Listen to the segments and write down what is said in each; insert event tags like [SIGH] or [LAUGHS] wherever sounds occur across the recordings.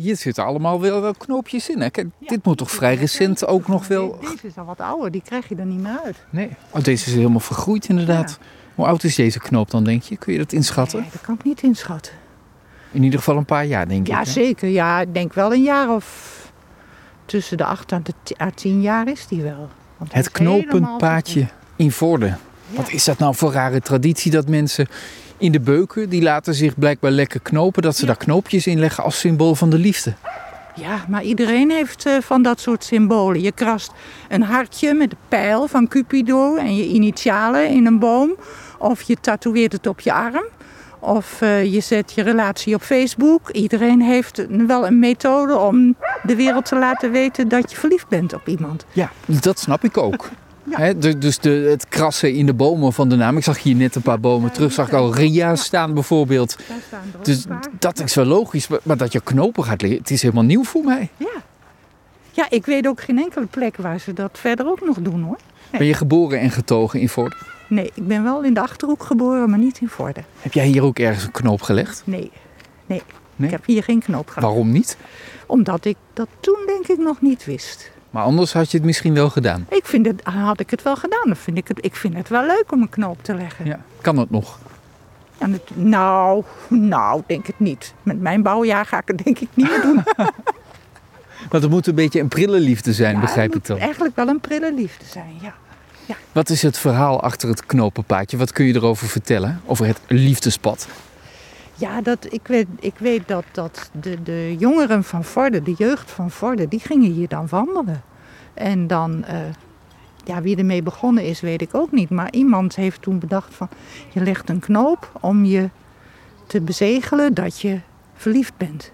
hier zitten allemaal wel, wel knoopjes in. Hè? Kijk, dit moet toch vrij recent ook nog wel... Deze is al wat ouder, die krijg je er niet meer uit. Nee. Oh, deze is helemaal vergroeid inderdaad. Hoe oud is deze knoop dan, denk je? Kun je dat inschatten? Nee, dat kan ik niet inschatten. In ieder geval een paar jaar, denk ik. Ja, zeker. Ja, ik denk wel een jaar of tussen de acht en de tien jaar is die wel. Want Het knopenpaadje in Vorden. Wat is dat nou voor rare traditie dat mensen in de beuken, die laten zich blijkbaar lekker knopen, dat ze daar knoopjes in leggen als symbool van de liefde. Ja, maar iedereen heeft eh, van dat soort symbolen. Je krast een hartje met een pijl van Cupido en je initialen in een boom. Of je tatoeëert het op je arm. Of eh, je zet je relatie op Facebook. Iedereen heeft wel een methode om de wereld te laten weten dat je verliefd bent op iemand. Ja, dat snap ik ook. Ja. De- dus de, het krassen in de bomen van de naam. Ik zag hier net een paar bomen terug, zag ik al Ria staan bijvoorbeeld. Daar staan Dus dat is wel logisch. Maar, maar dat je knopen gaat liggen, het is helemaal nieuw voor mij. Ja. ja, ik weet ook geen enkele plek waar ze dat verder ook nog doen hoor. Ben je geboren en getogen in Vorden? Nee, ik ben wel in de Achterhoek geboren, maar niet in Vorden. Heb jij hier ook ergens een knoop gelegd? Nee, nee. Nee? Ik heb hier geen knoop gehad. Waarom niet? Omdat ik dat toen denk ik nog niet wist. Maar anders had je het misschien wel gedaan. Ik vind het, had ik het wel gedaan. Dan vind ik, het, ik vind het wel leuk om een knoop te leggen. Ja. Kan het nog? Het, nou, nou, denk het niet. Met mijn bouwjaar ga ik het denk ik niet meer doen. [LAUGHS] Want het moet een beetje een prille liefde zijn, Ja, begrijp ik dan. moet eigenlijk wel een prille liefde zijn, ja. Wat is het verhaal achter het knopenpaadje? Wat kun je erover vertellen? Over het liefdespad? Ja, dat, ik, weet, ik weet dat, dat de, de jongeren van Vorden, de jeugd van Vorden, die gingen hier dan wandelen. En dan, eh, ja, wie ermee begonnen is, weet ik ook niet. Maar iemand heeft toen bedacht van, je legt een knoop om je te bezegelen dat je verliefd bent.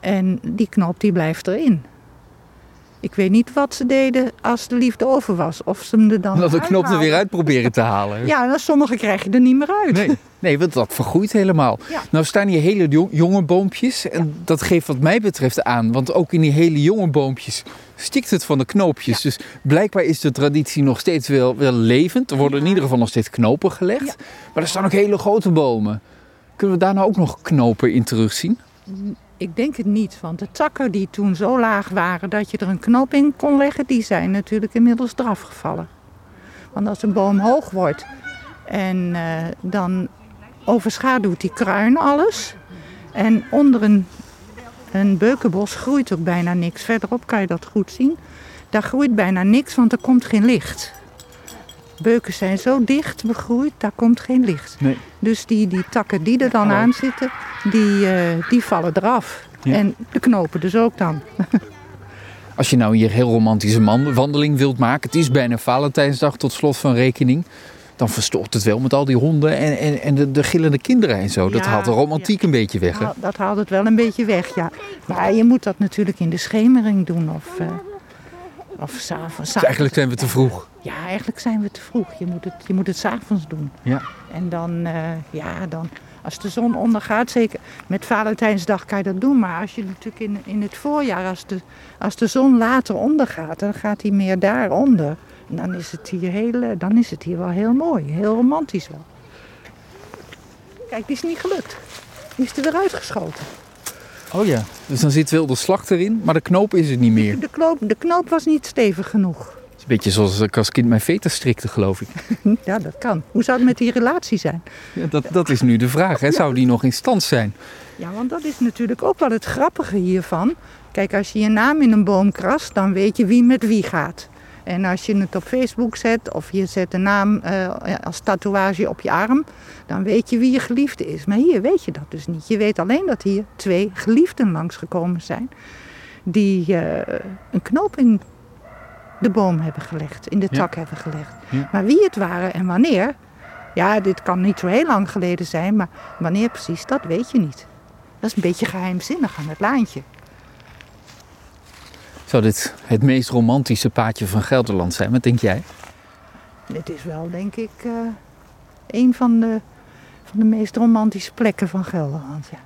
En die knoop die blijft erin. Ik weet niet wat ze deden als de liefde over was. Of ze hem er dan Dat de knop er weer uit proberen te halen. Ja, nou, sommige krijg je er niet meer uit. Nee, nee, want dat vergroeit helemaal. Ja. Nou staan hier hele jo- jonge boompjes. En dat geeft wat mij betreft aan. Want ook in die hele jonge boompjes stikt het van de knoopjes. Dus blijkbaar is de traditie nog steeds wel, wel levend. Er worden in ieder geval nog steeds knopen gelegd. Maar er staan ook hele grote bomen. Kunnen we daar nou ook nog knopen in terugzien? Ik denk het niet, want de takken die toen zo laag waren dat je er een knoop in kon leggen, die zijn natuurlijk inmiddels eraf gevallen. Want als een boom hoog wordt en eh, dan overschaduwt die kruin alles. En onder een, een beukenbos groeit ook bijna niks. Verderop kan je dat goed zien. Daar groeit bijna niks, want er komt geen licht. Beuken zijn zo dicht begroeid, daar komt geen licht. Nee. Dus die, die takken die er dan aan zitten, die, eh, die vallen eraf. Ja. En de knopen dus ook dan. [LAUGHS] Als je nou hier heel romantische man- wandeling wilt maken. Het is bijna Valentijnsdag tot slot van rekening. Dan verstoort het wel met al die honden en, en, en de, de gillende kinderen en zo. Dat haalt de romantiek een beetje weg. Hè? Nou, dat haalt het wel een beetje weg, ja. Maar je moet dat natuurlijk in de schemering doen of, uh, of s'avonds. Dus eigenlijk zijn we te vroeg. Ja, eigenlijk zijn we te vroeg. Je moet het, je moet het s'avonds doen. Ja. En dan, uh, ja, dan, als de zon ondergaat, zeker met Valentijnsdag kan je dat doen. Maar als je natuurlijk in, in het voorjaar, als de, als de zon later ondergaat, dan gaat hij meer daaronder. Dan is het hier, heel, eh, dan is het hier wel heel mooi, heel romantisch wel. Kijk, die is niet gelukt. Die is er weer uitgeschoten. Oh ja, dus dan zit wel de slag erin, maar de knoop is het niet meer. De knoop, de knoop was niet stevig genoeg. Het is een beetje zoals ik als kind mijn veter strikte, geloof ik. [LAUGHS] Ja, dat kan. Hoe zou het met die relatie zijn? Ja, dat, dat is nu de vraag. Hè? Zou die nog in stand zijn? Ja, want dat is natuurlijk ook wel het grappige hiervan. Kijk, als je je naam in een boom krast, dan weet je wie met wie gaat. En als je het op Facebook zet of je zet de naam uh, als tatoeage op je arm, dan weet je wie je geliefde is. Maar hier weet je dat dus niet. Je weet alleen dat hier twee geliefden langsgekomen zijn die uh, een knoop in de boom hebben gelegd, in de tak ja. hebben gelegd. Ja. Maar wie het waren en wanneer, ja, dit kan niet zo heel lang geleden zijn, maar wanneer precies, dat weet je niet. Dat is een beetje geheimzinnig aan het laantje. Zou dit het meest romantische paadje van Gelderland zijn? Wat denk jij? Dit is wel, denk ik, uh, een van de, van de meest romantische plekken van Gelderland, ja.